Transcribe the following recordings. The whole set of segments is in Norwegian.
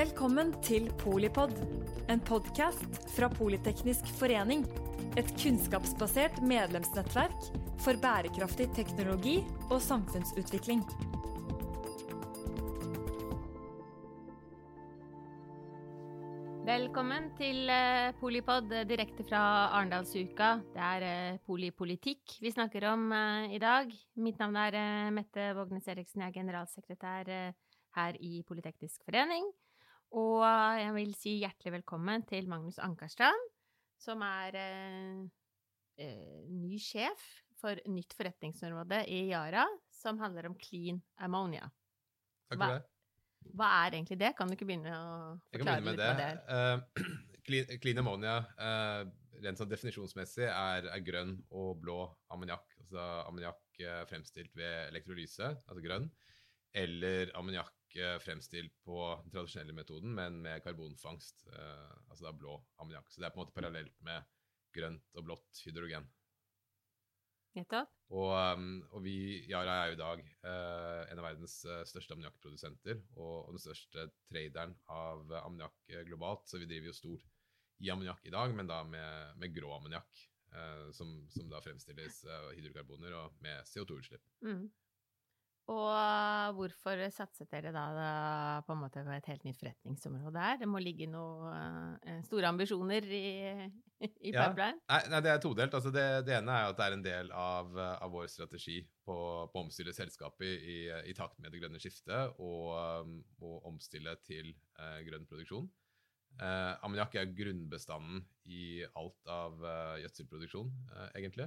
Velkommen til Polipod, en podkast fra Politeknisk forening. Et kunnskapsbasert medlemsnettverk for bærekraftig teknologi og samfunnsutvikling. Velkommen til eh, Polipod eh, direkte fra Arendalsuka. Det er eh, polipolitikk vi snakker om i dag. Mitt navn er Mette Vågnes Eriksen, jeg er generalsekretær her i Politeknisk forening. Og jeg vil si hjertelig velkommen til Magnus Ankerstrand, som er eh, ny sjef for nytt forretningsområde i Yara, som handler om clean ammonia. Takk for det. Hva er egentlig det? Kan du ikke begynne å forklare litt hva det er? Uh, clean, clean, ammonia, uh, rent sånn definisjonsmessig, er, er, grønn og blå ammoniakk. Altså ammoniakk fremstilt ved elektrolyse, altså grønn, eller ammoniakk fremstilt på den tradisjonelle metoden, men med karbonfangst, altså da blå ammoniakk. Så det er på en måte parallelt med grønt og blått hydrogen. Nettopp. Og, um, og, vi, Yara er jo i dag uh, en av verdens største ammoniakkprodusenter og, og, den største traderen av ammoniakk globalt. Så vi driver jo stort i ammoniakk i dag, men da med, med grå ammoniakk. Som, som, da fremstilles av hydrokarboner og med CO2-utslipp. Mm. Og hvorfor satset dere da, da, på en måte på et helt nytt forretningsområde her? Det må ligge noen uh, store ambisjoner i, i ja. pipeline? Nei, nei, det er todelt. Altså det, det, ene er at det er en del av, av vår strategi på, på å omstille selskapet i, i, takt med det grønne skiftet og, um, og omstille til uh, grønn produksjon. Uh, Ammoniakk er grunnbestanden i alt av uh, gjødselproduksjon, egentlig.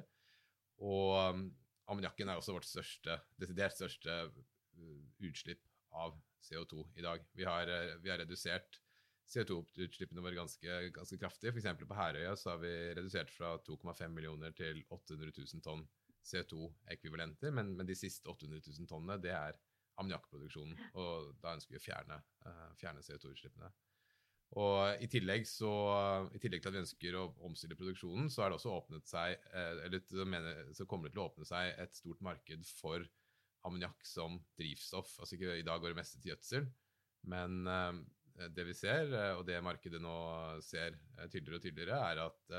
Og um, ammoniakken er også vårt største, desidert største uh, utslipp av CO2 i dag. Vi har, uh, vi har redusert CO2-utslippene våre ganske, ganske kraftig. F.eks. på Herøya så har vi redusert fra 2,5 millioner til 800 000 tonn CO2-ekvivalenter. Men, men, de siste 800 000 tonnene, det er ammoniakkproduksjonen. Og da ønsker vi å fjerne, uh, fjerne CO2-utslippene. Og i tillegg, så, I tillegg til at vi ønsker å omstille produksjonen, så, seg, eh, mener, så kommer det til å åpne seg et stort marked for ammoniakk som drivstoff. Altså ikke I dag går det meste til gjødsel, men uh, det vi ser, eh, og det markedet nå ser tydeligere og tydeligere, er at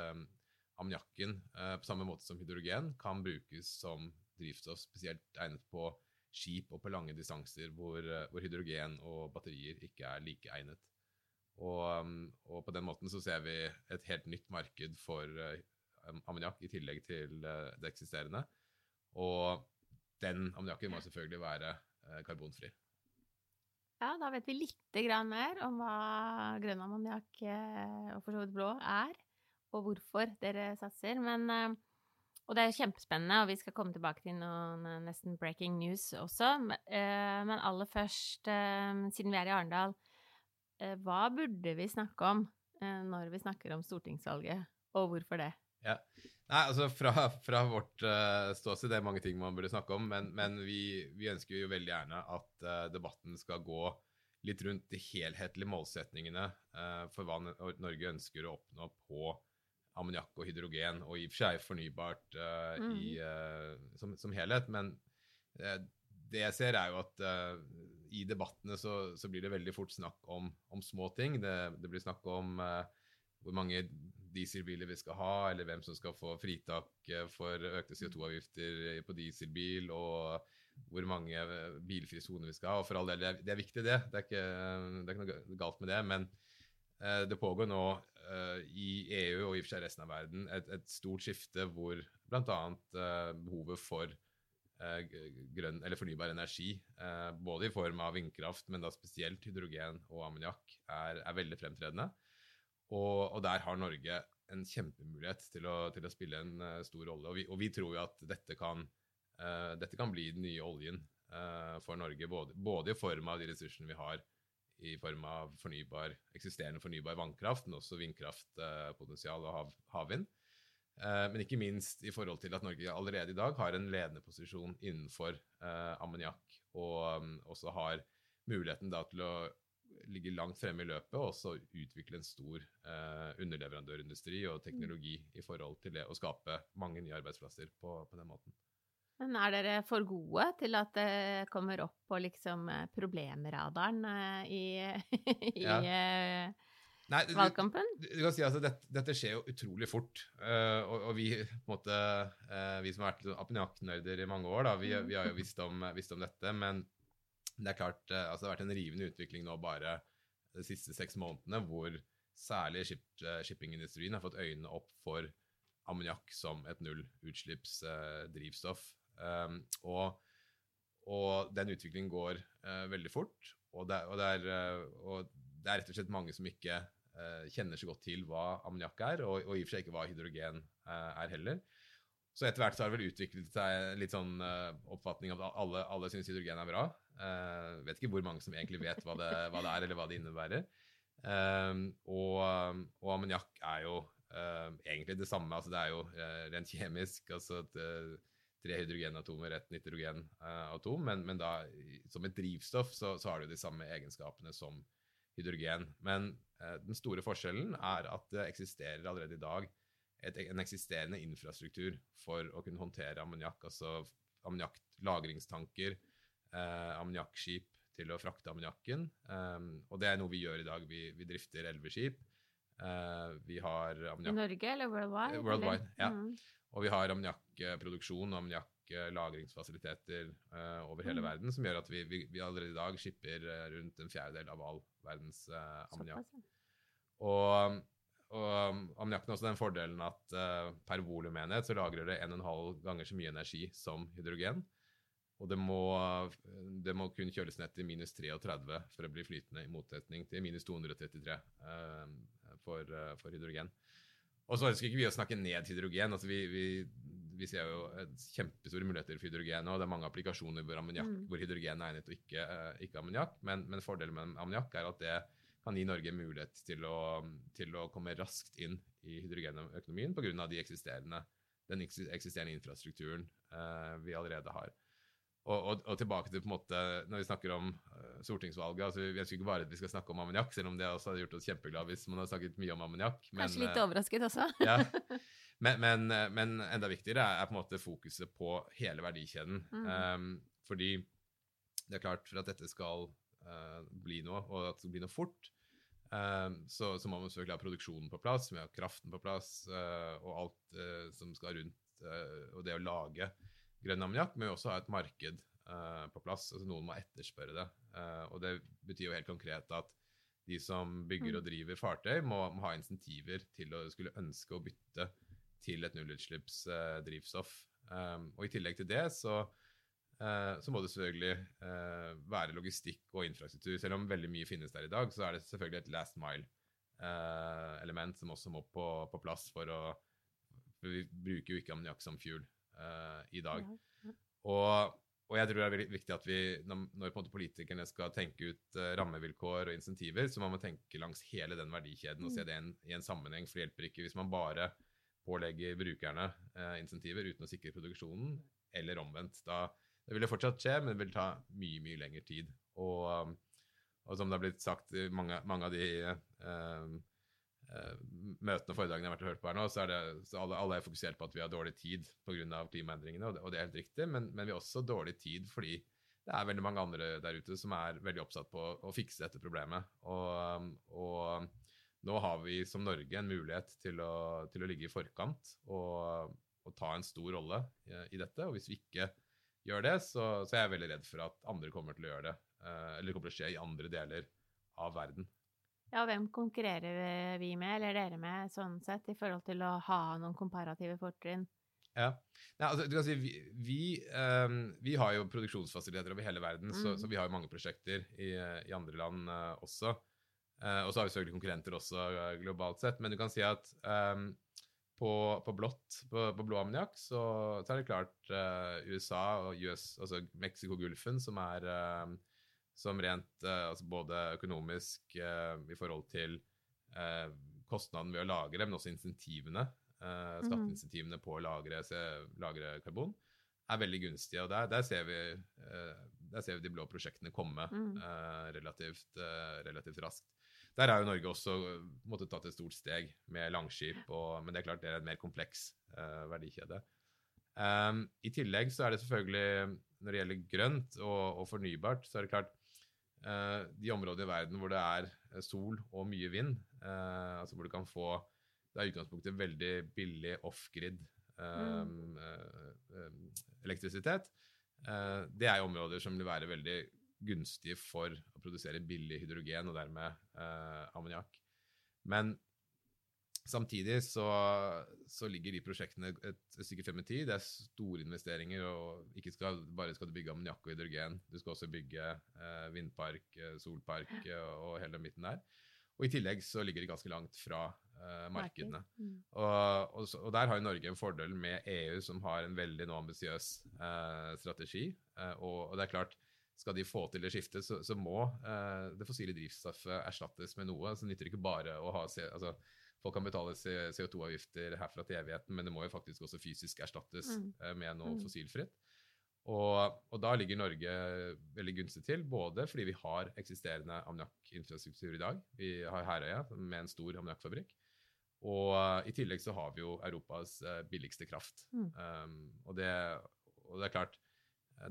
ammoniakken, på samme måte som hydrogen, kan brukes som drivstoff, spesielt egnet på skip og på lange distanser hvor, hvor hydrogen og batterier ikke er like egnet. Og, um, og, på den måten så ser vi et helt nytt marked for uh, ammoniakk i tillegg til uh, det eksisterende. Og den ammoniakken må selvfølgelig være uh, karbonfri. Ja, da vet vi litt mer om hva grønn ammoniakk og for så vidt blå er, og hvorfor dere satser. Men, og det er kjempespennende, og vi skal komme tilbake til noen nesten breaking news også. Men aller først, siden vi er i Arendal, Eh, hva burde vi snakke om eh, når vi snakker om stortingsvalget, og hvorfor det? Ja. Nei, altså Fra, fra vårt uh, ståsted det er mange ting man burde snakke om, men, men vi, vi, ønsker jo veldig gjerne at uh, debatten skal gå litt rundt de helhetlige målsetningene uh, for hva Norge ønsker å oppnå på ammoniakk og hydrogen, og i og for seg fornybart mm. i, som, som, helhet. Men det jeg ser, er jo at i debattene så, så, blir det veldig fort snakk om, om små ting. Det, det, blir snakk om uh, hvor mange dieselbiler vi skal ha, eller hvem som skal få fritak uh, for økte CO2-avgifter på dieselbil, og hvor mange uh, bilfrie soner vi skal ha. Og for all del, det er, det er viktig, det. Det er, ikke, det er, ikke, noe galt med det. Men det pågår nå i EU og i og for seg resten av verden et, et stort skifte hvor bl.a. behovet for Eh, grønn, eller fornybar energi, eh, både i form av vindkraft, men da spesielt hydrogen og ammoniakk, er, er, veldig fremtredende. Og, og, der har Norge en kjempemulighet til å, til å spille en uh, stor rolle. Og vi, og vi, tror jo at dette kan, dette kan bli den nye oljen for Norge, både, både, i form av de ressursene vi har i form av fornybar, eksisterende fornybar vannkraft, men også vindkraftpotensial og hav, havvind. Eh, men ikke minst i forhold til at Norge allerede i dag har en ledende posisjon innenfor eh, ammoniakk, og um, også har muligheten da til å ligge langt fremme i løpet og også utvikle en stor eh, underleverandørindustri og teknologi i forhold til det å skape mange nye arbeidsplasser på, på den måten. Men er dere for gode til at det kommer opp på liksom eh, problemradaren eh, i, i Ja. Nei, du- valgkampen? Du, kan si altså, dette, dette skjer jo utrolig fort. Uh, og, og vi måte, uh, vi som har vært Apniak-nerder i mange år, da, vi, vi har jo visst om, visst om dette. Men det er klart, uh, altså, det har vært en rivende utvikling nå bare de siste seks månedene, hvor særlig ship, shippingindustrien har fått øynene opp for ammoniakk som et nullutslippsdrivstoff. Um, og, og den utviklingen går veldig fort. Og det, og, det er, og det er rett og slett mange som ikke eh, kjenner så godt til hva ammoniakk er, og, og i og for seg ikke hva hydrogen eh, er heller. Så etter hvert så har det vel utviklet seg litt sånn eh, oppfatning av at alle, alle syns hydrogen er bra. Vet ikke hvor mange som egentlig vet hva det, hva det er, eller hva det innebærer. Og og ammoniakk er jo egentlig det samme. altså Det er jo rent kjemisk. altså at Tre hydrogenatomer, ett nitrogenatom, men, men da som et drivstoff så, så har det de samme egenskapene som hydrogen. Men eh, den store forskjellen er at det eksisterer allerede i dag et, en eksisterende infrastruktur for å kunne håndtere ammoniakk. Altså ammoniakklagringstanker, eh, ammoniakkskip til å frakte ammoniakken. Um, og det er noe vi gjør i dag. Vi, vi drifter elleve skip. Eh, vi har I Norge eller worldwide? Eh, worldwide, eller? ja. Mm. og vi har ammoniakkproduksjon og ammoniakklagringsfasiliteter uh, over hele Mm. verden, som gjør at vi, vi, vi allerede i dag skipper eh, rundt en fjerdedel av all verdens uh, ammoniakk. Og, og ammoniakken har også den fordelen at uh, per volumenhet så lagrer det 1,5 ganger så mye energi som hydrogen. Og det må, det må kun kjøles ned til minus 33 for å bli flytende, i motsetning til minus 233 uh, for, uh, for hydrogen. Og så ønsker ikke vi å snakke ned hydrogen. altså Vi, vi, vi ser jo et kjempestore muligheter for hydrogen, og det er mange applikasjoner hvor, ammoniak, Mm. hvor hydrogen er egnet og ikke, eh, ikke ammoniakk. Men, men fordelen med ammoniakk er at det kan gi Norge mulighet til å, til å komme raskt inn i hydrogenøkonomien pga. De eksisterende, den eksisterende infrastrukturen eh, vi allerede har. Og, og, og tilbake til på en måte, når vi snakker om uh, stortingsvalget altså Vi ønsker ikke bare at vi skal snakke om ammoniakk, selv om det også hadde gjort oss kjempeglade hvis man hadde snakket mye om ammoniakk. Kanskje litt eh, overrasket også. ja. Men, men, men enda viktigere er, er på en måte fokuset på hele verdikjeden. Mm. Um, fordi det er klart, for at dette skal uh, bli noe, og at det skal bli noe fort, um, så, så må man selvfølgelig ha produksjonen på plass, vi har kraften på plass, uh, og alt som skal rundt, og det å lage grønn ammoniakk, men vi også ha et marked uh, på plass. altså Noen må etterspørre det. Uh, og det betyr jo helt konkret at de som bygger Mm. og driver fartøy, må, må ha insentiver til å skulle ønske å bytte til et nullutslippsdrivstoff. Um, og i tillegg til det så, eh, så må det selvfølgelig eh, være logistikk og infrastruktur. Selv om veldig mye finnes der i dag, så er det selvfølgelig et last mile-element som også må på, på plass for å For vi bruker jo ikke ammoniakk som fuel i dag. Og, og jeg tror det er veldig viktig at vi, når, politikerne skal tenke ut eh, rammevilkår og insentiver, så må man tenke langs hele den verdikjeden og se det i en, i en sammenheng. For det hjelper ikke hvis man bare pålegger brukerne eh, insentiver uten å sikre produksjonen, eller omvendt. Da, det vil det fortsatt skje, men det vil ta mye, mye lengre tid. Og, og som det har blitt sagt mange, mange av de eh, eh, møtene og foredragene jeg har vært hørt på her nå, så er det, så alle, alle er fokusert på at vi har dårlig tid pga. klimaendringene, og det, og det er helt riktig, men, men vi har også dårlig tid fordi det er veldig mange andre der ute som er veldig oppsatt på å fikse dette problemet. Og, og nå har vi som Norge en mulighet til å, til å ligge i forkant og, og ta en stor rolle i, i dette. Og hvis vi ikke gjør det, så, så er jeg veldig redd for at andre kommer til å gjøre det. eh, Eller det kommer til å skje i andre deler av verden. Ja, hvem konkurrerer vi med, eller dere med, sånn sett, i forhold til å ha noen komparative fortrinn? Ja. Nei, altså, du kan si, vi, vi, um, vi har jo produksjonsfasiliteter over hele verden, så, Mm. så vi har jo mange prosjekter i, i andre land uh, også. Uh, og så har vi selvfølgelig konkurrenter også uh, globalt sett. Men du kan si at um, på, på blått, på, på blå ammoniakk, så, så er det klart eh, USA og US, altså Mexico-Gulfen, som er ehm, som rent eh, altså både økonomisk eh, i forhold til eh, kostnaden ved å lagre, men også insentivene, eh, skatteinsentivene på å lagre, lagre karbon, er veldig gunstige. Og der, der, ser vi, der ser vi de blå prosjektene komme Mm. relativt, relativt raskt. Der har jo Norge også måttet tatt et stort steg med Langskip, og, men det er klart det er en mer kompleks verdikjede. Um, I tillegg så er det selvfølgelig, når det gjelder grønt og, og fornybart, så er det klart de områdene i verden hvor det er sol og mye vind, uh, altså hvor du kan få Det er i utgangspunktet veldig billig off-grid um, mm. uh, elektrisitet. det er områder som vil være veldig gunstige for å produsere billig hydrogen og dermed ammoniakk. Men Samtidig så, så, ligger de prosjektene et, et stykke frem i tid. Det er store investeringer. og Ikke skal, bare skal du bygge ammoniakk og hydrogen, du skal også bygge eh, vindpark, eh, solpark eh, og hele den midten der. Og I tillegg så ligger de ganske langt fra eh, markedene. Mm. Og, og, og, der har jo Norge en fordel med EU, som har en veldig nå ambisiøs eh, strategi. Eh, og, og, det er klart, skal de få til det skiftet, så, så må det fossile drivstoffet erstattes med noe. Så nytter det ikke bare å ha altså, Folk kan betale CO2-avgifter herfra til evigheten, men det må jo faktisk også fysisk erstattes mm. Eh, med noe mm. fossilfritt. Og, og, da ligger Norge veldig gunstig til, både fordi vi har eksisterende ammoniakkinfrastruktur i dag. Vi har Herøya med en stor ammoniakkfabrikk. Og i tillegg så har vi jo Europas uh, billigste kraft. Mm. Um, og, det, og, det, er klart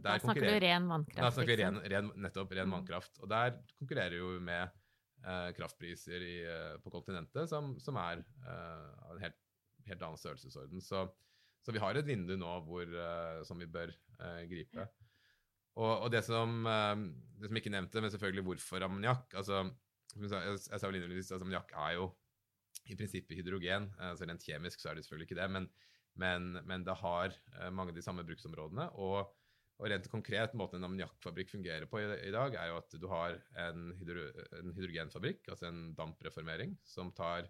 Da snakker du ren vannkraft. Da snakker vi ren, ren, nettopp ren mm. vannkraft. Og der konkurrerer jo med eh, kraftpriser i, eh, på kontinentet som, som er eh, en helt, helt, annen størrelsesorden. Så, så, vi har et vindu nå hvor, eh, som vi bør eh, gripe. Og, og det, som, det, som, ikke nevnte, men selvfølgelig hvorfor ammoniakk. Altså, jeg, sa vel innledningsvis at ammoniakk er jo i prinsippet hydrogen. altså Rent kjemisk så er det selvfølgelig ikke det, men, men, men det har mange av de samme bruksområdene. og og rent konkret, måten en ammoniakkfabrikk fungerer på i, i, dag, er jo at du har en, hydro, en hydrogenfabrikk, altså en dampreformering, som tar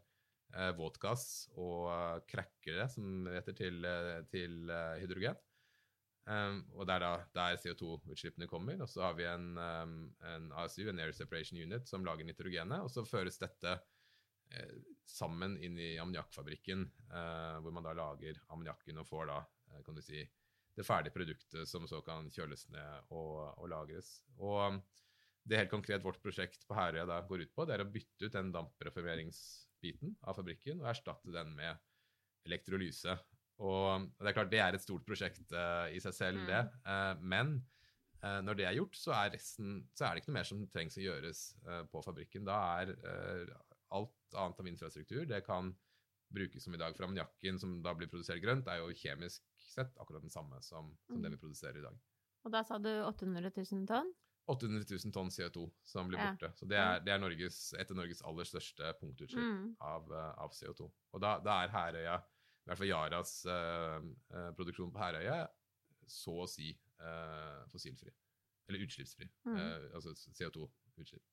eh, våtgass og uh, cracker det, som heter, til, eh, til uh, hydrogen. Um, og det er da der CO2-utslippene kommer. Og så har vi en, um, en, ASU, en Air Separation Unit, som lager nitrogenet. Og så føres dette eh, sammen inn i ammoniakkfabrikken, eh, hvor man da lager ammoniakken og får da, eh, kan du si, det ferdige produktet som så kan kjøles ned og, og lagres. Og det helt konkret vårt prosjekt på Herøya da går ut på, det er å bytte ut den dampreformeringsbiten av fabrikken og erstatte den med elektrolyse. Og det er klart det er et stort prosjekt uh, i seg selv, det. Uh, men uh, når det er gjort, så er, resten, så er det ikke noe mer som trengs å gjøres på fabrikken. Da er alt annet av infrastruktur det kan brukes som i dag. For ammoniakken som da blir produsert grønt, er jo kjemisk sett akkurat den samme som, som det vi mm. produserer i dag. Og da sa du 800 000 tonn? 800 000 tonn CO2 som blir borte. Ja. Så det er, det er Norges, et av Norges aller største punktutslipp mm. av, eh, av, CO2. Og da, da, er Herøya, i hvert fall Yaras uh, produksjon på Herøya, så å si uh, fossilfri. Eller utslippsfri. Mm. Uh, altså CO2-utslipp.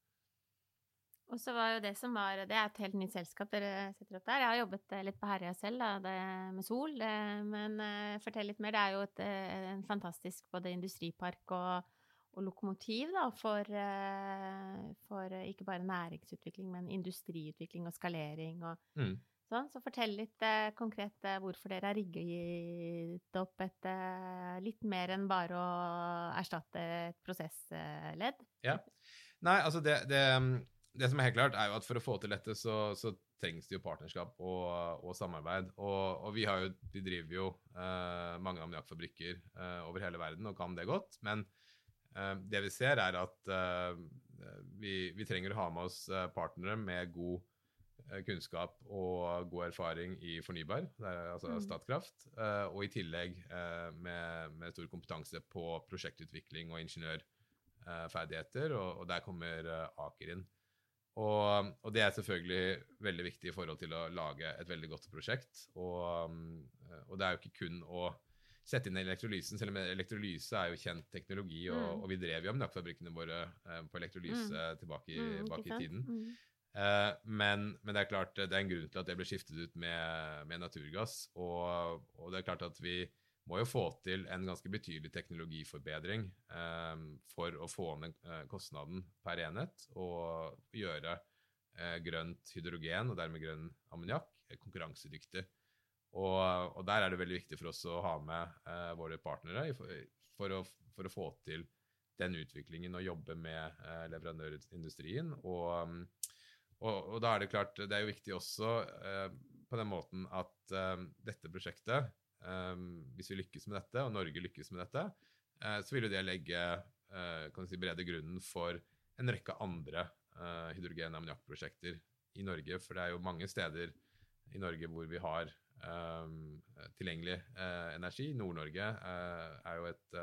Og så var jo det som var Det er et helt nytt selskap dere setter opp der. Jeg har jobbet eh, litt på Herøya selv, da, det, med sol. Det, men uh, fortell litt mer. Det er jo et, uh, en fantastisk både industripark og, og lokomotiv da, for, uh, for, ikke bare næringsutvikling, men industriutvikling og skalering og mm. sånn. Så fortell litt konkret hvorfor dere har rigget opp et litt mer enn bare å erstatte et prosessledd. Ja. Nei, altså det, det det som er helt klart, er jo at for å få til dette, så, så trengs det jo partnerskap og, og samarbeid. Og, og, vi, jo, vi, driver jo eh, mange ammoniakkfabrikker eh, over hele verden og kan det godt. Men eh, det vi ser, er at eh, vi, vi, trenger å ha med oss eh, partnere med god eh, kunnskap og god erfaring i fornybar, altså mm. Statkraft. og i tillegg med, med, stor kompetanse på prosjektutvikling og ingeniørferdigheter. Og, og der kommer Aker inn. Og, og, det er selvfølgelig veldig viktig i forhold til å lage et veldig godt prosjekt. Og, og det er jo ikke kun å sette inn elektrolysen, selv om elektrolyse er jo kjent teknologi, og, mm. og vi drev jo ammoniakkfabrikkene våre eh, på elektrolyse mm. tilbake, i, mm, tilbake i tiden. Mm. Eh, men, men, det er klart det er en grunn til at det ble skiftet ut med, med naturgass. Og, og, det er klart at vi må jo få til en ganske betydelig teknologiforbedring eh, for å få ned eh, kostnaden per enhet og gjøre eh, grønt hydrogen, og dermed grønn ammoniakk, eh, konkurransedyktig. Og, og, der er det veldig viktig for oss å ha med eh, våre partnere for, for, å, for, å, få til den utviklingen og jobbe med eh, leverandørindustrien. Og, og, og, da er det klart, det er jo viktig også på den måten at dette prosjektet hvis vi lykkes med dette, og Norge lykkes med dette, uh, så vil jo det legge uh, kan si, brede grunnen for en rekke andre uh, hydrogen- og ammoniakkprosjekter i Norge. For det er jo mange steder i Norge hvor vi har um, tilgjengelig energi. Nord-Norge er jo et,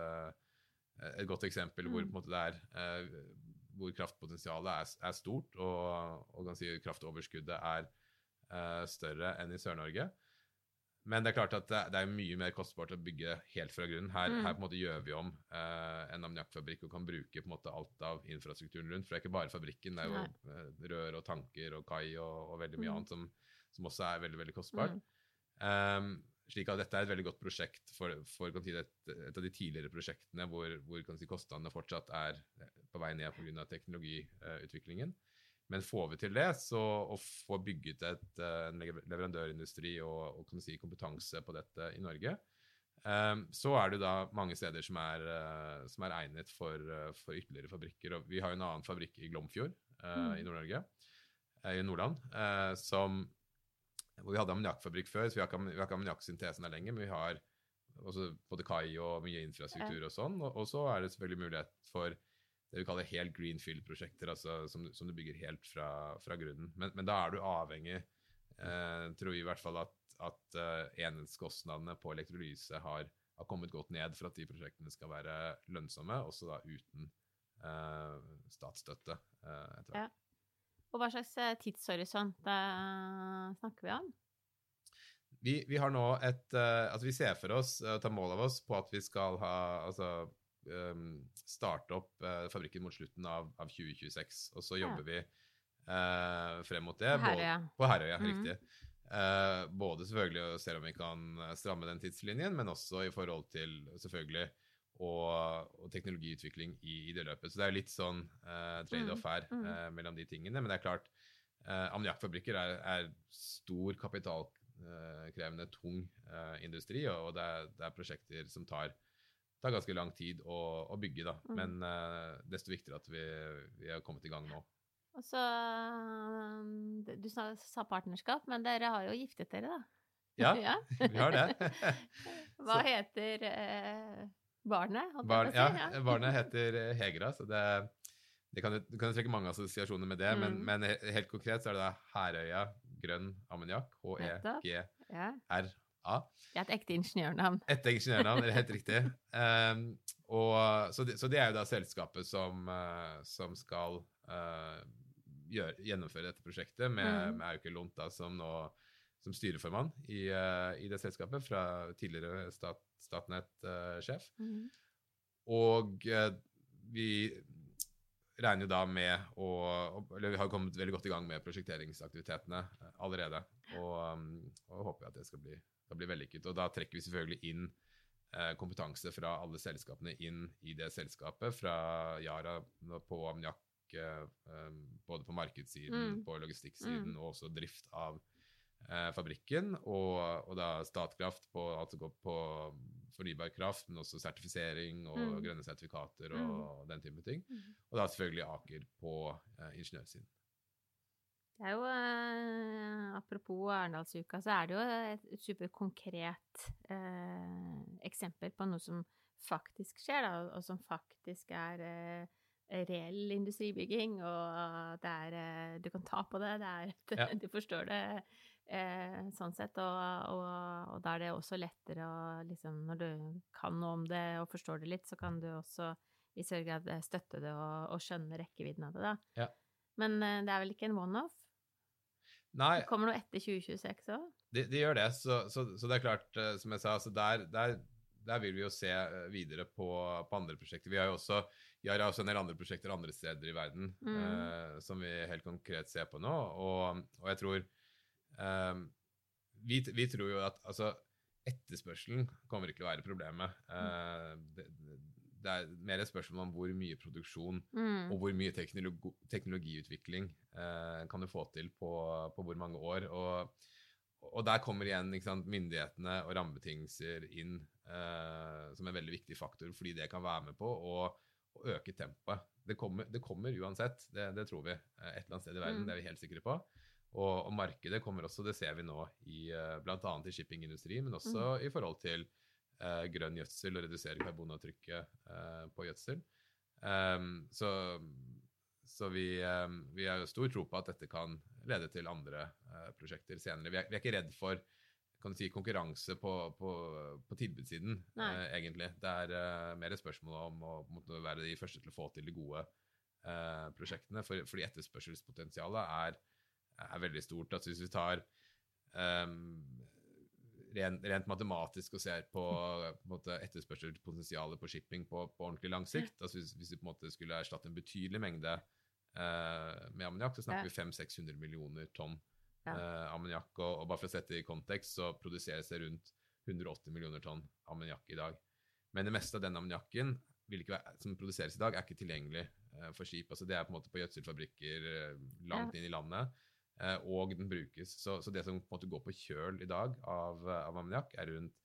et, godt eksempel hvor, mm. det er, hvor kraftpotensialet er, er, stort, og, og si, kraftoverskuddet er større enn i Sør-Norge. Men det er klart at det, er mye mer kostbart å bygge helt fra grunnen. Her, mm. her på en måte gjør vi om eh, en ammoniakkfabrikk og kan bruke på en måte alt av infrastrukturen rundt. For det er ikke bare fabrikken, det er jo eh, rør og tanker og kai og, og veldig mye mm. annet som, som, også er veldig veldig kostbart. Mm. Um, slik at dette er et veldig godt prosjekt for, for si, et, et, av de tidligere prosjektene hvor, hvor si, kostnadene fortsatt er på vei ned pga. teknologiutviklingen. Men får vi til det, så å få bygget et, eh, en leverandørindustri og, og si, kompetanse på dette i Norge, um, så er det da mange steder som er, uh, som er egnet for, for, ytterligere fabrikker. Og vi har jo en annen fabrikk i Glomfjord mm. i Nord-Norge, i Nordland, som, hvor vi hadde ammoniakkfabrikk før. så Vi har ikke, vi ikke ammoniakksyntesen der lenger, men vi har både kai og mye infrastruktur og sånn. Og, og så er det selvfølgelig mulighet for det vi kaller helt greenfield-prosjekter, altså som, som, du bygger helt fra, fra grunnen. Men, men, da er du avhengig, eh, tror vi i hvert fall, at, at uh, enhetskostnadene på elektrolyse har, har, kommet godt ned for at de prosjektene skal være lønnsomme, også da uten eh, statsstøtte eh, etter hvert. Ja. Og hva slags eh, tidshorisont snakker vi om? Vi, vi, har nå et uh, Altså, vi ser for oss, uh, tar mål av oss på at vi skal ha altså starte opp uh, fabrikken mot slutten av, av, 2026. Og så jobber vi uh, frem mot det. På Herøya. På Herøya, mm. riktig. Uh, både selvfølgelig å se om vi kan stramme den tidslinjen, men også i forhold til selvfølgelig og, og teknologiutvikling i, i, det løpet. Så det er litt sånn uh, trade-off mm. her mm. uh, mellom de tingene. Men det er klart, uh, ammoniakkfabrikker er, er, stor kapitalkrevende, tung industri, og, og det, er, det, er, prosjekter som tar tar ganske lang tid å, å bygge, da. Mm. Men uh, desto viktigere at vi, vi har kommet i gang nå. Og så Du sa, partnerskap, men dere har jo giftet dere, da? Ja, ja. vi har det. Hva så. heter eh, barnet? Barn, si? ja, barnet heter Hegra, så det, det kan, du kan trekke mange assosiasjoner med det, mm. men, men, helt konkret så er det da Herøya grønn ammoniakk, H-E-G-R-A. Det er et ekte ingeniørnavn. Et ingeniørnavn, det er helt riktig. Um, og, så, det, så, det, er jo da selskapet som, uh, som skal uh, gjør, gjennomføre dette prosjektet, med, mm. med Auke Lonta som nå som styreformann i, uh, i, det selskapet, fra tidligere stat, Statnett-sjef. Mm. Og vi regner jo da med å Eller vi har kommet veldig godt i gang med prosjekteringsaktivitetene allerede. Og, um, og håper at det skal bli det blir vellykket. Og da trekker vi selvfølgelig inn eh, kompetanse fra alle selskapene inn i det selskapet. Fra Yara på ammoniakk, eh, um, både på markedssiden, mm. på logistikksiden mm. og også drift av eh, fabrikken. Og, og, da Statkraft på, altså på fornybar kraft, men også sertifisering og mm. grønne sertifikater og mm. den type ting. Mm. Og da selvfølgelig Aker på eh, ingeniørsiden. Det er jo, eh, Apropos Arendalsuka, så er det jo et, et superkonkret eh, eksempel på noe som faktisk skjer, da, og som faktisk er eh, reell industribygging, og det er eh, Du kan ta på det, det er, ja. du forstår det eh, sånn sett, og, og, og, da er det også lettere å liksom Når du kan noe om det og forstår det litt, så kan du også i større grad støtte det og, og skjønne rekkevidden av det, da. Ja. Men eh, det er vel ikke en one-off? Nei. Det kommer noe etter 2026 òg? De, de gjør det. Så, så, så, det er klart, uh, som jeg sa, altså der, der, der, vil vi jo se uh, videre på, på, andre prosjekter. Vi har jo også, har også en del andre prosjekter andre steder i verden mm. eh, som vi helt konkret ser på nå. Og, og jeg tror vi, vi, tror jo at altså, etterspørselen kommer ikke til å være problemet. Mm. Det, det er mer et spørsmål om hvor mye produksjon mm. og hvor mye teknologi, teknologiutvikling eh, kan du få til på, på hvor mange år. Og, og der kommer igjen sant, myndighetene og rammebetingelser inn eh, som en veldig viktig faktor, fordi det kan være med på å, å øke tempoet. Det kommer, det kommer, uansett, det, det, tror vi. Eh, et eller annet sted i verden, mm. det er vi helt sikre på. Og, og, markedet kommer også, det ser vi nå i uh, bl.a. i shippingindustrien, men også mm. i forhold til grønn gjødsel og redusere karbonavtrykket uh, på gjødsel. Um, så, så vi, um, vi, har jo stor tro på at dette kan lede til andre uh, prosjekter senere. Vi er, vi er, ikke redd for kan du si, konkurranse på, på, på tilbudssiden, uh, egentlig. Det er uh, mer et spørsmål om å måtte være de første til å få til de gode prosjektene. For, fordi etterspørselspotensialet er, er, veldig stort. Altså hvis vi tar um, rent, rent matematisk og ser på, på etterspørselspotensialet på shipping på, på, ordentlig lang sikt. Altså hvis, hvis vi på en måte skulle erstatte en betydelig mengde eh, med ammoniakk, så snakker ja. vi 500-600 millioner tonn ja. eh, ammoniakk. Og, og, bare for å sette det i kontekst, så produseres det rundt 180 millioner tonn ammoniakk i dag. Men det meste av den ammoniakken som produseres i dag, er ikke tilgjengelig eh, for skip. Altså det er på en måte på gjødselfabrikker eh, langt inn i landet. Eh, og den brukes. Så, så, det som på en måte går på kjøl i dag av, av ammoniakk, er rundt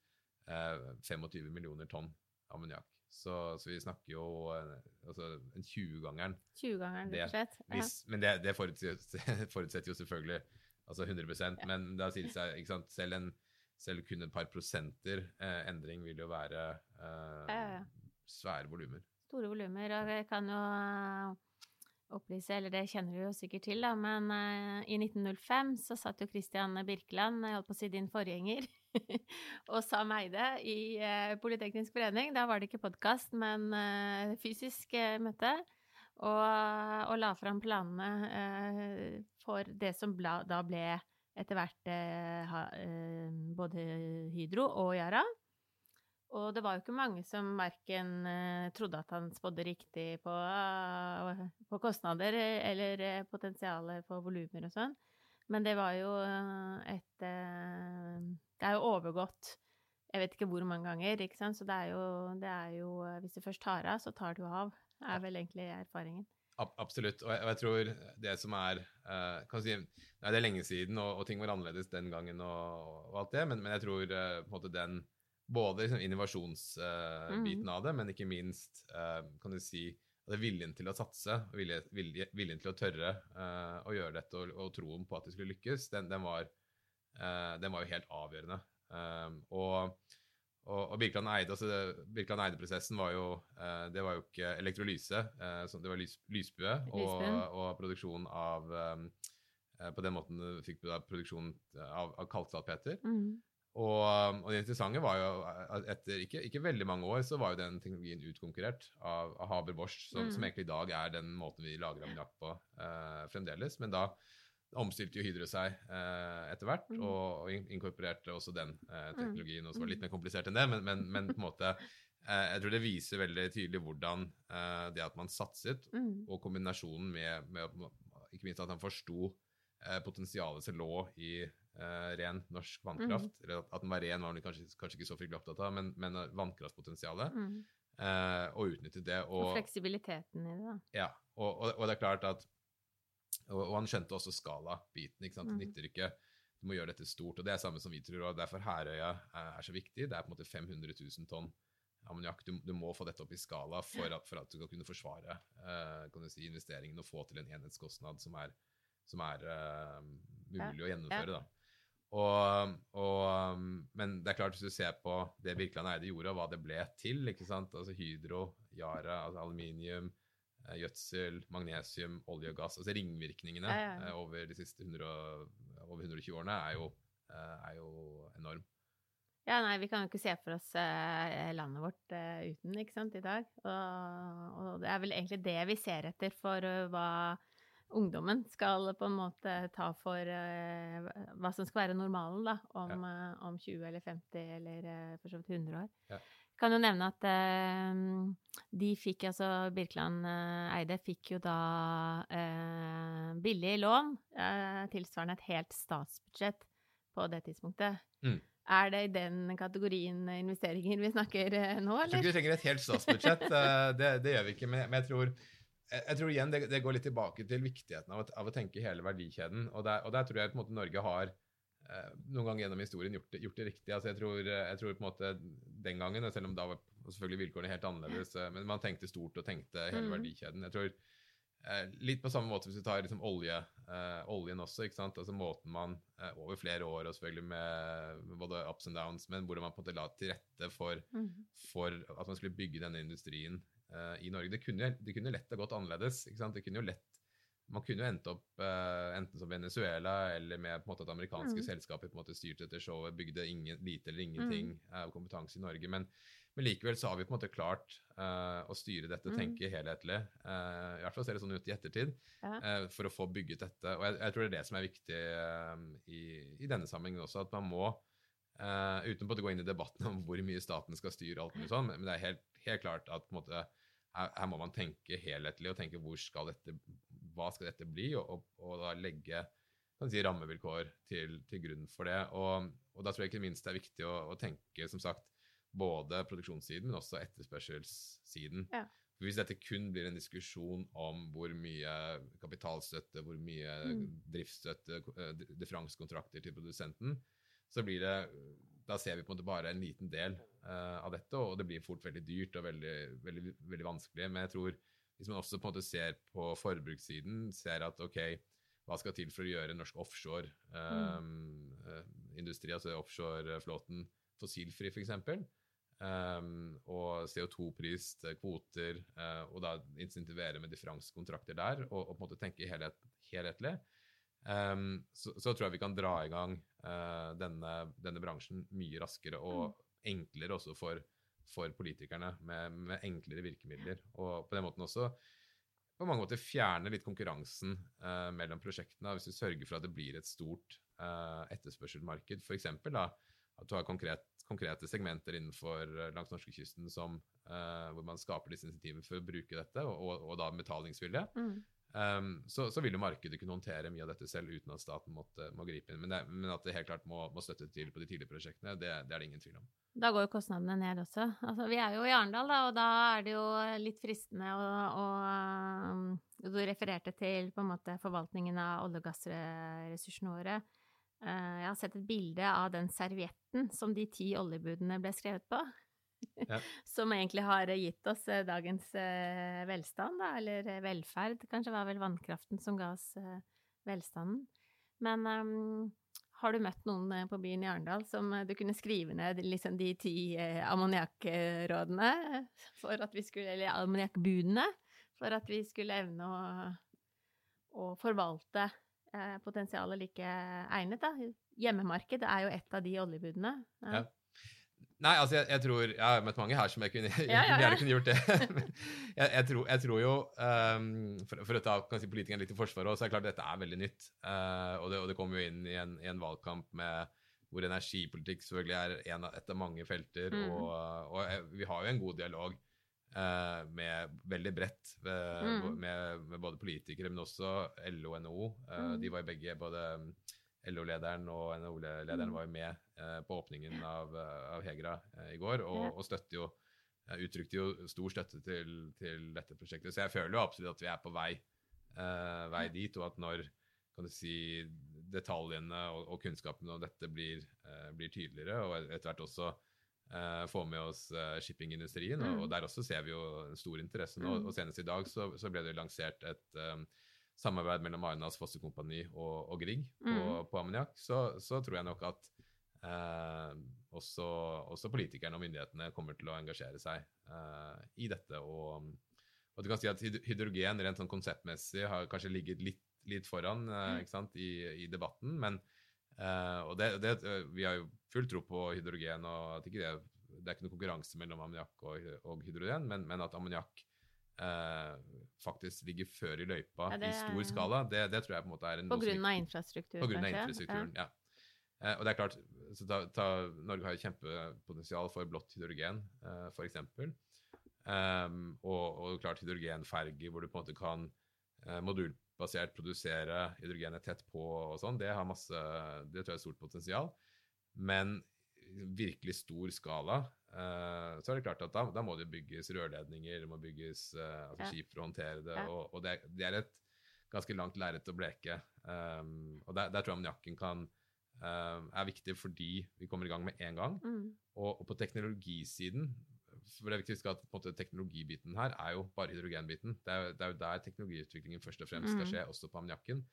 eh, 25 millioner tonn ammoniakk. Så, så, vi snakker jo eh, altså en 20-gangeren. 20-gangeren, rett og slett. Ja. men det, det forutsetter, forutsetter, jo selvfølgelig altså 100 ja. Men da sier det seg ikke sant, selv, en, selv kun et par prosenter eh, endring vil jo være eh, ja, svære volumer. Store volumer. Og jeg kan jo opplyse, eller det kjenner du jo sikkert til, da, men uh, i 1905 så satt jo Christian Birkeland, jeg holdt på å si din forgjenger, og Sam Eide i uh, Politeknisk forening. Da var det ikke podkast, men uh, fysisk møte. Og, og, la fram planene for det som bla, da ble etter hvert ha, både Hydro og Yara. Og det var jo ikke mange som verken trodde at han spådde riktig på kostnader eller uh, potensialet for volumer og sånn. Men det var jo et Det er jo overgått jeg vet ikke hvor mange ganger, ikke sant. Så det er jo, det er jo Hvis du først tar av, så tar du av. er vel egentlig erfaringen. Absolutt. Og jeg, tror det som er kan si, Det er lenge siden, og, og, ting var annerledes den gangen og, og alt det, men, men jeg tror på en måte den både liksom, innovasjonsbiten uh, av det, men ikke minst uh, kan du si, det viljen til å satse, vilje, vilje, viljen til å tørre uh, å gjøre dette og, og, troen på at det skulle lykkes, den, den, var, den var, jo helt avgjørende. og og, og Birkeland altså Eide-prosessen var jo det var jo ikke elektrolyse, det var lys, lysbue og, og, produksjon av På den måten fikk du da produksjon av, av kalksalpeter. Mm. Og, um, og, det interessante var jo at etter ikke, ikke, veldig mange år så var jo den teknologien utkonkurrert av, av Haber Bosch, som, mm. som, egentlig i dag er den måten vi lager ammoniakk på eh, fremdeles. Men da omstilte jo Hydro seg eh, etter hvert mm. og, og, inkorporerte også den eh, teknologien. Og så var det litt mer komplisert enn det, men, men, men på en måte jeg tror det viser veldig tydelig hvordan det at man satset, mm. og kombinasjonen med, med, ikke minst at han forsto potensialet som lå i uh, ren norsk vannkraft. Mm. Eller at, den var ren, var den kanskje, kanskje, ikke så fryktelig opptatt av, men, men vannkraftpotensialet. Mm. Uh, og utnyttet det. Og, og, fleksibiliteten i det, da. Ja. Og, og, og, det er klart at Og, han skjønte også skala-biten. ikke sant? Det mm. nytter ikke Du må gjøre dette stort. Og det er samme som vi tror, og derfor Herøya er, er så viktig. Det er på en måte 500 000 tonn ammoniakk. Du, du, må få dette opp i skala for at, for at du skal kunne forsvare uh, kan du si, investeringen og få til en enhetskostnad som er, som er uh, mulig ja. å gjennomføre. da. Og, og, um, men det er klart, hvis du ser på det Birkeland Eide gjorde, og hva det ble til? Altså Hydro, Yara, altså aluminium, eh, gjødsel, magnesium, olje og gass altså Ringvirkningene ja, ja, ja. Eh, over de siste 100, over 120 årene er jo, eh, er jo enorm. Ja, nei, vi kan jo ikke se for oss landet vårt uten, ikke sant, i dag. Og, og, det er vel egentlig det vi ser etter for hva ungdommen skal på en måte ta for uh, hva som skal være normalen da, om, ja. uh, om 20 eller 50 eller uh, for så vidt 100 år. Ja. Kan jo nevne at de fikk, altså Birkeland Eide fikk jo da billig lån tilsvarende et helt statsbudsjett på det tidspunktet. Mm. Er det i den kategorien investeringer vi snakker nå, eller? Jeg tror ikke vi trenger et helt statsbudsjett, det, det, gjør vi ikke. Men, men jeg tror jeg, tror igjen det, det, går litt tilbake til viktigheten av, av å tenke hele verdikjeden. Og der, og der, tror jeg på en måte Norge har eh, noen ganger gjennom historien gjort det, gjort det riktig. Altså jeg, tror, jeg tror på en måte den gangen, selv om da var selvfølgelig vilkårene helt annerledes, eh, men man tenkte stort og tenkte hele mm. verdikjeden. Jeg tror Eh, litt på samme måte hvis vi tar liksom olje, eh, oljen også. ikke sant? Altså Måten man eh, over flere år og selvfølgelig med, både ups and downs, men hvordan man på en måte la til rette for, mm. for at man skulle bygge denne industrien eh, i Norge. Det kunne, det kunne lett ha gått annerledes. ikke sant? Det kunne jo lett man kunne jo endt opp uh, enten som Venezuela eller med på en måte at amerikanske mm. selskaper på en måte styrte etter showet, bygde ingen, lite eller ingenting av av kompetanse i Norge. Men, men, likevel så har vi på en måte klart uh, å styre dette, mm. tenke helhetlig. Uh, I hvert fall ser det sånn ut i ettertid, for å få bygget dette. Og jeg, jeg, tror det er det som er viktig i, i, denne sammenhengen også, at man må uten på å gå inn i debatten om hvor mye staten skal styre, alt mulig sånn, men det er helt, helt klart at på en måte, her, her, må man tenke helhetlig og tenke skal dette hva skal dette bli, og, og, og legge si, rammevilkår til, til, grunn for det. Og, og, da tror jeg ikke minst det er viktig å, å, tenke som sagt, både produksjonssiden, men også etterspørselssiden. Ja. For Hvis dette kun blir en diskusjon om hvor mye kapitalstøtte, hvor mye mm. driftsstøtte, eh, differansekontrakter til produsenten, så blir det da ser vi på en måte bare en liten del uh, av dette, og det blir fort veldig dyrt og veldig, veldig, veldig vanskelig. Men jeg tror hvis man også på en måte ser på forbrukssiden, ser at ok, hva skal til for å gjøre norsk offshore-industri, um, mm. altså offshoreflåten, fossilfri, f.eks.? Um, og CO2-pris, kvoter, uh, og da insentivere med differansekontrakter der, og, og, på en måte tenke helhet, helhetlig. Um, så, så, tror jeg vi kan dra i gang uh, denne, denne, bransjen mye raskere og mm. enklere også for for politikerne med, med, enklere virkemidler. Og på den måten også på mange måter fjerne litt konkurransen uh, mellom prosjektene. Hvis du sørger for at det blir et stort uh, etterspørselmarked, f.eks. at du har konkret, konkrete segmenter innenfor uh, langs norskekysten som, uh, hvor man skaper disse insentiver for å bruke dette, og, og, og da betalingsvilje. Mm. Um, så, så, vil jo markedet kunne håndtere mye av dette selv uten at staten måtte, må gripe inn. Men, det, men, at det helt klart må, må støtte til på de tidlige prosjektene, det, det er det ingen tvil om. Da går jo kostnadene ned også. Altså, vi er jo i Arendal, da, og da er det jo litt fristende å, å Du refererte til måte forvaltningen av olje- og gassressursene våre. Eh, jeg har sett et bilde av den servietten som de ti oljebudene ble skrevet på. Ja. som egentlig har gitt oss eh, dagens eh, velstand, da, eller velferd. Kanskje var vel vannkraften som ga oss velstanden. Men um, har du møtt noen eh, på byen i Arendal som eh, du kunne skrive ned liksom de ti eh, ammoniakkrådene for at vi skulle Eller ammoniakkbudene for at vi skulle evne å, å forvalte eh, potensialet like egnet, da. Hjemmemarked er jo et av de oljebudene. Ja. ja. Nei, altså jeg, jeg, tror Jeg har møtt mange her som jeg kunne, ja, ja, ja. gjerne kunne gjort det. jeg, jeg, tror, jeg, tror, jo um, for, for, å ta si, politikerne litt i forsvaret så er det klart at dette er veldig nytt. Uh, og, det, og, det, kommer jo inn i en, i en, valgkamp med hvor energipolitikk selvfølgelig er en, et av mange felter. Mm. Og, og, vi har jo en god dialog uh, med veldig bredt uh, mm. med, med, både politikere, men også LO og NHO. Mm. De var begge både LO-lederen og NHO-lederen mm. var jo med eh, på åpningen av, eh, av Hegra eh, i går, og, og jo, uttrykte jo stor støtte til, til, dette prosjektet. Så jeg føler jo absolutt at vi er på vei, vei dit, og at når kan du si, detaljene og, og kunnskapen om dette blir, blir tydeligere, og etter hvert også får med oss shippingindustrien, og, og, mm. der også ser vi jo en stor interesse nå. Mm. Og senest i dag så, så ble det lansert et samarbeid mellom Arnas Fossekompani og, og Grieg på, mm. på ammoniakk, så, så, tror jeg nok at eh, også, også, politikerne og myndighetene kommer til å engasjere seg eh, i dette. Og, og, du kan si at hydrogen rent sånn konseptmessig har kanskje ligget litt, litt foran eh, mm. sant, i, i, debatten, men eh, og det, det, Vi har jo full tro på hydrogen, og at ikke det, det er ikke noe konkurranse mellom ammoniakk og, og, hydrogen, men, men at ammoniakk eh, faktisk ligger før i løypa ja, det, i stor skala, det, det, tror jeg på en måte er en På grunn av infrastrukturen, På grunn av infrastrukturen, ja. ja. Eh, og det er klart, ta, ta, Norge har jo kjempepotensial for blått hydrogen, eh, f.eks. Um, ehm, og, og, klart hydrogenferger hvor du på en måte kan eh, modulbasert produsere hydrogenet tett på og sånn, det har masse, det tror jeg er stort potensial. Men virkelig stor skala, uh, så er det klart at da, da, må det bygges rørledninger, det må bygges uh, altså skip for å håndtere det. Og, og det, det, er et ganske langt lerret å bleke. Um, og der, der, tror jeg ammoniakken kan uh, er viktig fordi vi kommer i gang med én gang. Mm. Og, og, på teknologisiden, for det er viktig å huske at måte, teknologibiten her er jo bare hydrogenbiten. Det er, det er jo der teknologiutviklingen først og fremst skal Mm. skje, også på ammoniakken.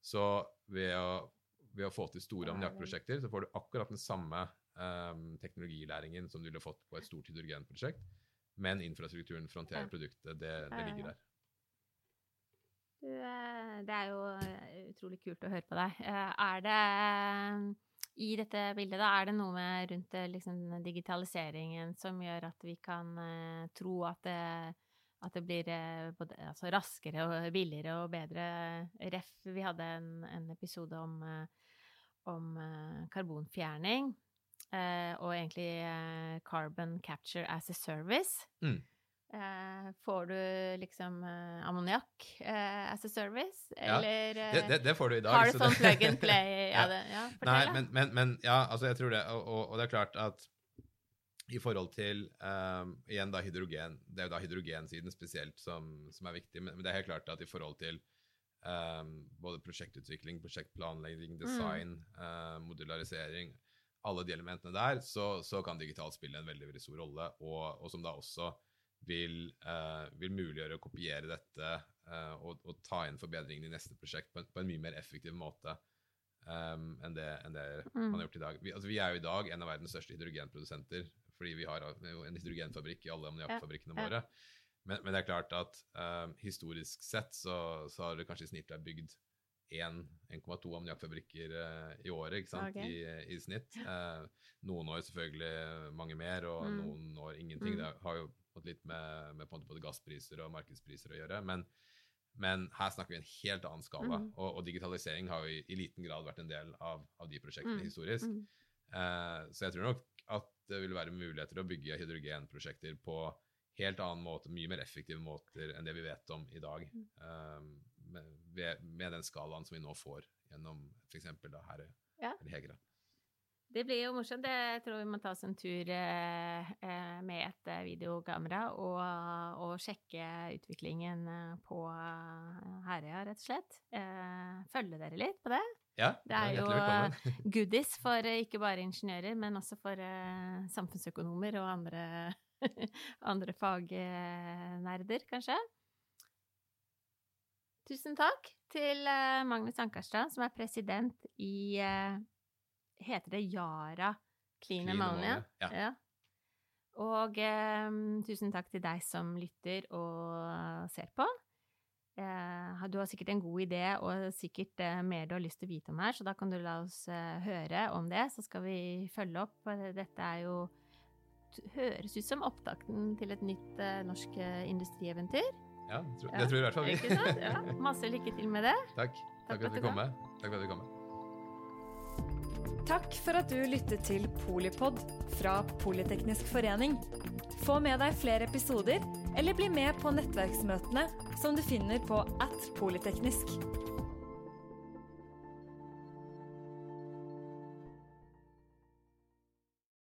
Så ved å, ved å få til store ammoniakkprosjekter, så får du akkurat den samme um, teknologilæringen som du ville fått på et stort hydrogenprosjekt, men infrastrukturen for å håndtere produktet, det, det ligger der. Eh, det er jo eh, utrolig kult å høre på deg. Eh, Er det i dette bildet, da, er det noe med rundt liksom, digitaliseringen som gjør at vi kan tro at det, at det blir både, altså, raskere og billigere og bedre ref? Vi hadde en, en episode om, om karbonfjerning. Eh, og egentlig eh, carbon capture as a service. Mm. Eh, får du liksom eh, ammoniakk eh, as a service, eller ja, Det, det, det får du i dag. har du sånn plug and play? Ja, det, ja, Nei, men, men, men ja, altså jeg tror det. Og, og, og det er klart at i forhold til um, Igjen da hydrogen. Det er jo da hydrogensiden spesielt som, som er viktig. Men, men det er helt klart at i forhold til um, både prosjektutvikling, prosjektplanlegging, design, uh, modularisering Alle de elementene der, så, så kan digitalt spille en veldig, veldig stor rolle. Og, og som da også vil, uh, vil muliggjøre å kopiere dette uh, og, og ta inn forbedringene i neste prosjekt på en, på en mye mer effektiv måte um, enn det, enn det Mm. man har gjort i dag. Vi, altså, vi er jo i dag en av verdens største hydrogenprodusenter, fordi vi har en hydrogenfabrikk i alle ammoniakkfabrikkene ja. våre. Men, men det er klart at um, historisk sett så, så har det kanskje i snitt vært bygd 1,2 ammoniakkfabrikker uh, i året ikke sant? Okay. I, I snitt. Uh, noen år selvfølgelig mange mer, og Mm. noen år ingenting. Mm. Det har jo fått litt med, med både gasspriser og markedspriser å gjøre. Men, men her snakker vi en helt annen skala, Mm. og, og digitalisering har jo i, i liten grad vært en del av, av de prosjektene Mm. historisk. Mm. Eh, så jeg tror nok at det vil være muligheter å bygge hydrogenprosjekter på helt annen måte, mye mer effektive måter enn det vi vet om i dag. Mm. Med, med den skalaen som vi nå får gjennom f.eks. Herøy Ja. eller Hegra. Det blir jo morsomt. Det- Jeg tror vi må ta oss en tur eh, eh, med et eh, videokamera og, og sjekke utviklingen på Herøya, rett og slett. Følge dere litt på det. Ja, Det er jo. Goodies for ikke bare ingeniører, men også for samfunnsøkonomer og andre, andre fagnerder, kanskje. Tusen takk til eh, Magnus Ankerstrand, som er president i eh, Heter det Yara Clean Ammonia? Ja. ja. Og eh, tusen takk til deg som lytter og ser på. Eh, du har sikkert en god idé og sikkert eh, mer du har lyst til å vite om her, så da kan du la oss eh, høre om det, så skal vi følge opp. Dette er jo høres ut som opptakten til et nytt norsk industrieventyr. Ja, det tror, Ja, det tror jeg i hvert fall vi. Ikke sant? Ja, masse lykke til med det. Takk. Takk for at du kom med. Takk for at du kom med. Takk for at du lyttet til Polipod fra Politeknisk forening. Få med deg flere episoder, eller bli med på nettverksmøtene som du finner på at polyteknisk.